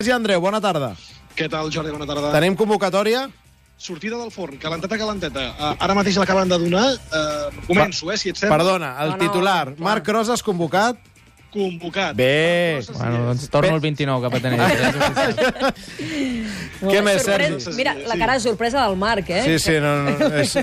Sergi Andreu, bona tarda. Què tal, Jordi? Bona tarda. Tenim convocatòria? Sortida del forn, calenteta, calenteta. Uh, ara mateix l'acaben de donar. Uh, començo, eh, si et sembla. Perdona, el No, no, titular. clar. Marc Rosas convocat. Convocat. Bé. Marc Bueno, sí. doncs torno Bé. el 29 cap a tenir. Què més, Sergi? Mira, la cara de sorpresa del Marc, eh? Sí, sí, no, no, és,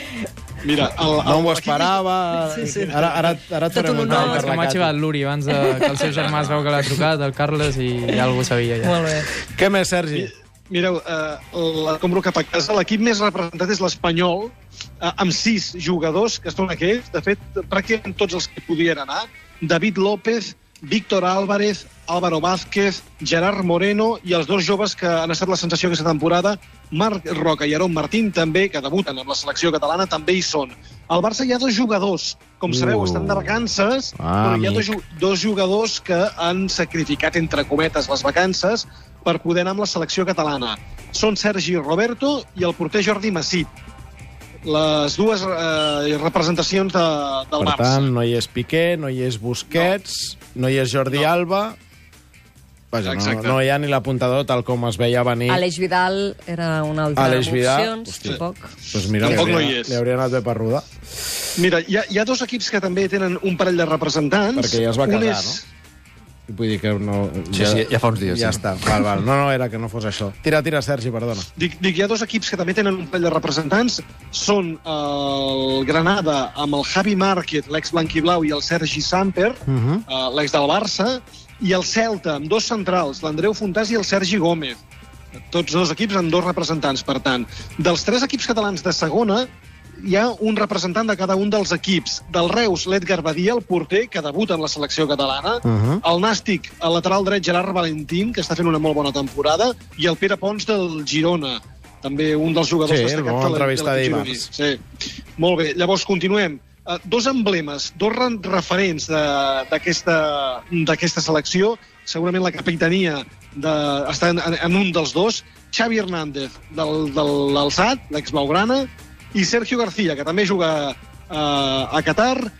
Mira, el, el, no m'ho esperava. Sí, sí. Ara, ara, ara et farem un No, és que m'ha xivat l'Uri abans de que el seu germà es veu que l'ha trucat, el Carles, i ja algú sabia ja. Molt bé. Què més, Sergi? Mireu, eh, la compro cap a casa. L'equip més representat és l'Espanyol, eh, amb sis jugadors, que són aquells, de fet, pràcticament tots els que podien anar. David López, Víctor Álvarez, Álvaro Vázquez, Gerard Moreno i els dos joves que han estat la sensació aquesta temporada, Marc Roca i Aaron Martín, també, que debuten amb la selecció catalana, també hi són. Al Barça hi ha dos jugadors, com sabeu, Uh. estan de vacances, Ah, però hi ha dos, dos jugadors que han sacrificat, entre cometes, les vacances per poder anar amb la selecció catalana. Són Sergi Roberto i el porter Jordi Masip. Les dues eh, representacions de, del Per Barça. tant, no hi és Piqué, no hi és Busquets, no, hi és Jordi Alba... Vaja, no, Exacte. no hi ha ni l'apuntador tal com es veia venir. Aleix Vidal era una altra Aleix Vidal, opcions, tampoc. Pues mira, Tampoc li, no hauria, hi és. li hauria anat bé per rodar. Mira, hi ha, hi ha dos equips que també tenen un parell de representants. Perquè ja es va Un casar, és... Vull dir que no... Sí, sí, ja fa uns dies, Ja sí. està, val, val. No, no, era que no fos això. Tira, tira, Sergi, perdona. Dic, dic, hi ha dos equips que també tenen un parell de representants. Són el Granada amb el Javi Márquez, l'ex blanquiblau, i el Sergi Samper, Uh -huh. uh, l'ex del Barça, i el Celta, amb dos centrals, l'Andreu Fontàs i el Sergi Gómez. Tots dos equips amb dos representants, per tant. Dels tres equips catalans de segona, hi ha un representant de cada un dels equips. Del Reus, l'Edgar Badia, el porter, que debuta en la selecció catalana. Uh -huh. El Nàstic, el lateral dret, Gerard Valentín, que està fent una molt bona temporada. I el Pere Pons del Girona, també un dels jugadors Sí, destacats de la- de gironí. Sí. Molt bé, llavors continuem. Uh, dos emblemes, dos re- referents d'aquesta selecció, segurament la capitania de, està en, en un dels dos, Xavi Hernández, del, de l'Alçat, l'ex-Blaugrana, i Sergio García, que també juga uh, a Qatar,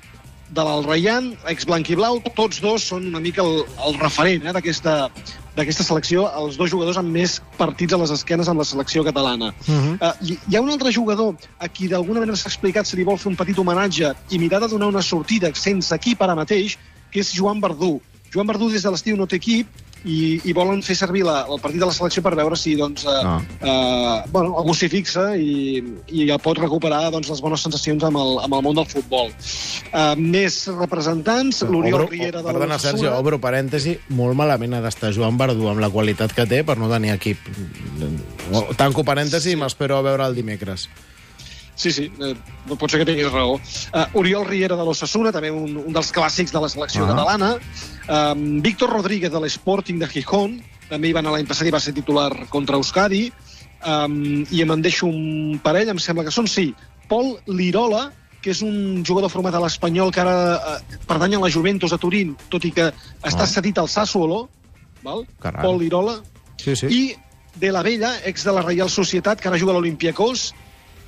de l'Alrayan, ex-blanquiblau, tots dos són una mica el, el referent eh, d'aquesta d'aquesta selecció, els dos jugadors amb més partits a les esquenes amb la selecció catalana. Uh -huh. Uh, hi, hi ha un altre jugador a qui d'alguna manera s'ha explicat se li vol fer un petit homenatge i mirar de donar una sortida sense equip ara mateix, que és Joan Verdú. Joan Verdú des de l'estiu no té equip i, i volen fer servir la, el partit de la selecció per veure si doncs, uh, Ah. uh, bueno, algú s'hi fixa i, i pot recuperar doncs, les bones sensacions amb el, amb el món del futbol. Uh, més representants, l'Oriol Obro- Riera de Perdona, l'Ossassuna. Sergi, obro parèntesi, molt malament ha d'estar Joan Verdú amb la qualitat que té per no tenir equip. Tanco parèntesi i m'espero a veure el dimecres. Sí, sí, eh, pot ser que tinguis raó. Uh, Oriol Riera de l'Ossassuna, també un, un dels clàssics de la selecció Ah. catalana. Um, Víctor Rodríguez de l'Sporting de Gijón, també hi va anar l'any passat i va ser titular contra Euskadi. Um, I me'n deixo un parell, em sembla que són, sí, Pol Lirola, que és un jugador format a l'Espanyol que ara uh, pertany a la Juventus de Turín, tot i que està Ah. cedit al Sassuolo, val? Caram. Pol Lirola, Sí, sí. i de la Vella, ex de la Reial Societat, que ara juga a l'Olimpiakos,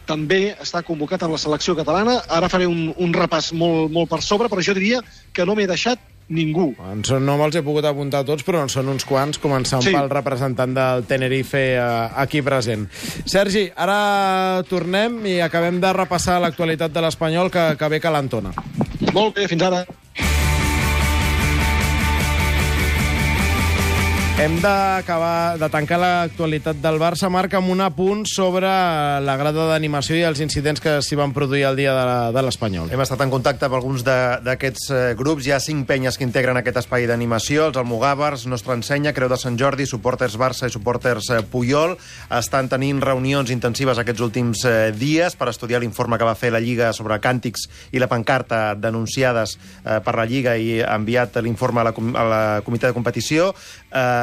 també està convocat amb la selecció catalana. Ara faré un, un repàs molt, molt per sobre, però jo diria que no m'he deixat ningú. En són, no me'ls he pogut apuntar tots, però en són uns quants, començant Sí. sí. pel representant del Tenerife eh, aquí present. Sergi, ara tornem i acabem de repassar l'actualitat de l'Espanyol, que, que ve calentona. Molt bé, fins ara. Hem d'acabar de tancar l'actualitat del Barça, Marc, amb un apunt sobre la grada d'animació i els incidents que s'hi van produir el dia de de l'Espanyol. Hem estat en contacte amb alguns d'aquests eh, grups. Hi ha cinc penyes que integren aquest espai d'animació. Els Almogàvers, Nostra Ensenya, Creu de Sant Jordi, Suporters Barça i Suporters eh, Puyol. Estan tenint reunions intensives aquests últims eh, dies per estudiar l'informe que va fer la Lliga sobre càntics i la pancarta denunciades per la Lliga i enviat l'informe a, la, a la comitè de competició. Eh,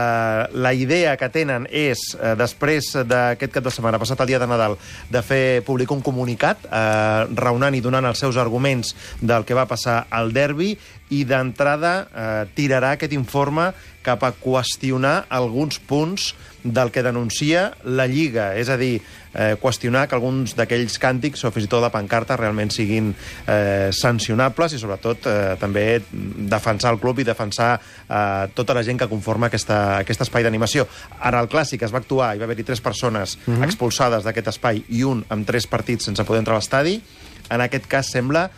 la idea que tenen és, eh, després d'aquest cap de setmana, passat el dia de Nadal, de fer públic un comunicat, eh, raonant i donant els seus arguments del que va passar al derbi i d'entrada eh, tirarà aquest informe cap a qüestionar alguns punts del que denuncia la Lliga, és a dir, eh, qüestionar que alguns d'aquells càntics o fins i tot la pancarta realment siguin eh, sancionables i sobretot eh, també defensar el club i defensar eh, tota la gent que conforma aquesta, aquest espai d'animació. Ara el Clàssic es va actuar, hi va haver-hi tres persones mm -hmm. expulsades d'aquest espai i un amb tres partits sense poder entrar a l'estadi. En aquest cas sembla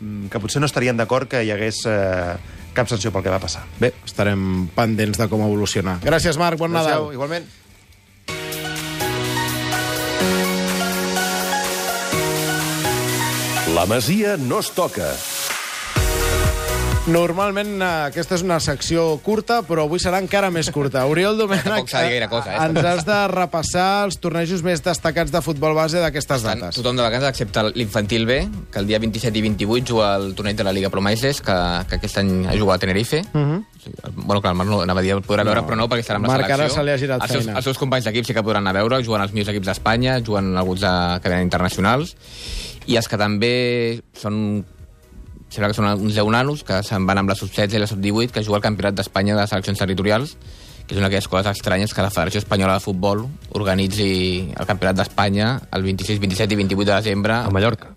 que potser no estarien d'acord que hi hagués eh, cap sanció pel que va passar. Bé, estarem pendents de com evolucionar. Gràcies, Marc. Bon Gràcies, Nadal. Igualment. La Masia no es toca. Normalment eh, aquesta és una secció curta, però avui serà encara més curta. Oriol Domènech, Tampoc s'ha de dir gaire cosa, eh? ens has de repassar els tornejos més destacats de futbol base d'aquestes Estan dates. tothom de vacances excepte l'infantil B, que el dia 27 i 28 juga al torneig de la Liga Promaises, que, que aquest any ha jugat a Tenerife. Uh -huh. Bueno, clar, el Marc no, anava a dir el podrà veure, però no, perquè estarà amb la Marc, ara selecció. se li ha girat els seus, feina. els seus companys d'equip sí que podran anar a veure, juguen els millors equips d'Espanya, juguen alguns de, que venen internacionals, i els que també són sembla que són uns 10 nanos que se'n van amb la sub-16 i la sub-18 que juga al Campionat d'Espanya de seleccions territorials que és una d'aquelles coses estranyes que la Federació Espanyola de Futbol organitzi el Campionat d'Espanya el 26, 27 i 28 de desembre A Mallorca.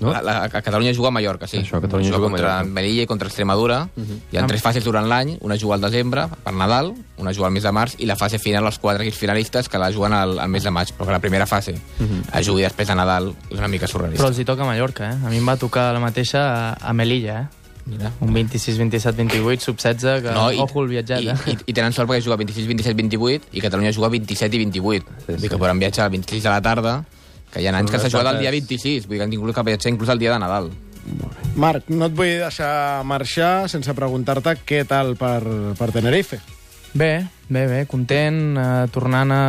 No? La, la, a Catalunya juga a Mallorca, sí. Això, Catalunya juga a contra Mallorca. Melilla i contra Extremadura. Uh -huh. Hi ha tres fases durant l'any. Una juga al desembre, per Nadal, una juga al mes de març, i la fase final, els quatre equips finalistes, que la juguen al, al mes de maig. Però que la primera fase uh -huh. es jugui després de Nadal és una mica surrealista. Però els hi toca a Mallorca, eh? A mi em va tocar la mateixa a, a Melilla, eh? Mira. Un 26, 27, 28, sub 16, que no, ojo el viatjat, i, eh? i, i tenen sort perquè juga 26, 27, 28 i Catalunya juga 27 i 28. Sí, sí. Vull dir que podran viatjar el 26 de la tarda, que hi ha anys que s'ha jugat el dia 26, vull dir que han tingut que viatjar inclús el dia de Nadal. Marc, no et vull deixar marxar sense preguntar-te què tal per, per Tenerife. Bé, bé, bé, content, eh, tornant a,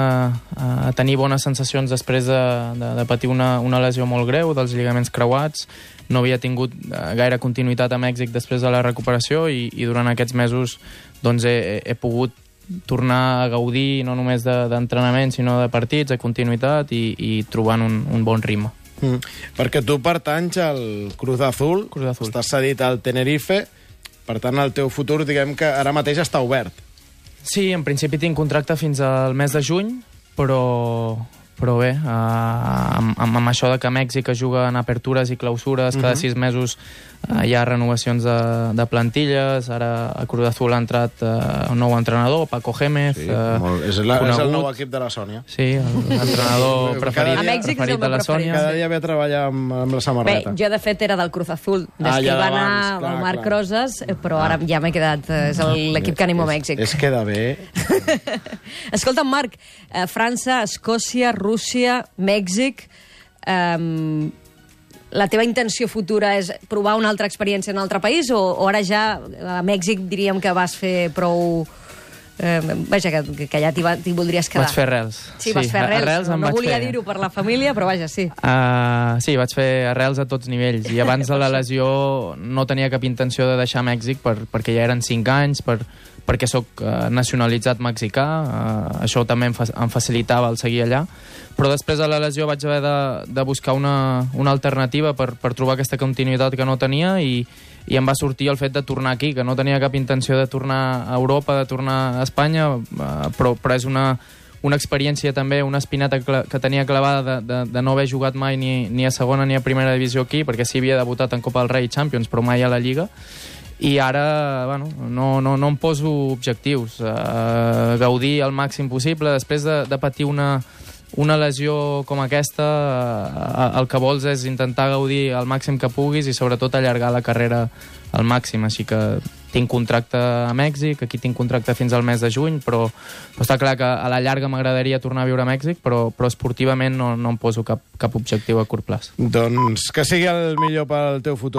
a tenir bones sensacions després de, de, de patir una, una lesió molt greu dels lligaments creuats. No havia tingut eh, gaire continuïtat a Mèxic després de la recuperació i, i durant aquests mesos doncs, he, he pogut tornar a gaudir no només de- d'entrenament, de, sinó de partits, de continuïtat i, i trobant un, un bon ritme. Mm. Perquè tu pertanys al Cruz Azul, Cruz Azul. estàs cedit al Tenerife, per tant el teu futur diguem que ara mateix està obert. Sí, en principi tinc contracte fins al mes de juny, però, però bé, eh, amb, amb, amb això de que Mèxic es juga en apertures i clausures, cada sis mesos eh, hi ha renovacions de, de plantilles, ara a Cruz Azul ha entrat eh, un nou entrenador, Paco Gémez, Sí, eh, molt, és, la, és el nou equip de la Sònia. Sí, l'entrenador Cada preferit, dia- preferit de la. Sònia. Cada dia ve a treballar amb, amb la Bé, samarreta. jo de fet era del Cruz Azul, des Ah, que ja va anar clar, el Marc clar. Roses, eh, però ara ja m'he quedat, eh, és el- l'equip que animo a Mèxic. És, és queda bé. Escolta'm, Marc, eh, França, Escòcia, Rússia, Mèxic... Eh, la teva intenció futura és provar una altra experiència en un altre país o, o ara ja a Mèxic diríem que vas fer prou... Eh, vaja, que, que ja t'hi voldries quedar. Vaig fer arrels. Sí, vas fer arrels. em no no volia fer. dir-ho per la família, però vaja, sí. Uh, sí, vaig fer arrels a tots nivells i abans de la lesió no tenia cap intenció de deixar Mèxic per, perquè ja eren 5 anys, per, perquè sóc uh, nacionalitzat mexicà, uh, això també em, fa, em facilitava el seguir allà, però després de la lesió vaig haver de, de buscar una, una alternativa per, per trobar aquesta continuïtat que no tenia i, i em va sortir el fet de tornar aquí, que no tenia cap intenció de tornar a Europa, de tornar a Espanya, uh, però, però és una, una experiència també, una espineta que tenia clavada de, de, de no haver jugat mai ni, ni a segona ni a primera divisió aquí, perquè sí havia debutat en Copa del Rei i Champions, però mai a la Lliga, i ara bueno, no, no, no em poso objectius, uh, gaudir al màxim possible, després de, de patir una, una lesió com aquesta, uh, el que vols és intentar gaudir al màxim que puguis i sobretot allargar la carrera al màxim, així que tinc contracte a Mèxic, aquí tinc contracte fins al mes de juny, però, però està clar que a la llarga m'agradaria tornar a viure a Mèxic, però, però esportivament no, no em poso cap, cap objectiu a curt plaç. Doncs que sigui el millor pel teu futur.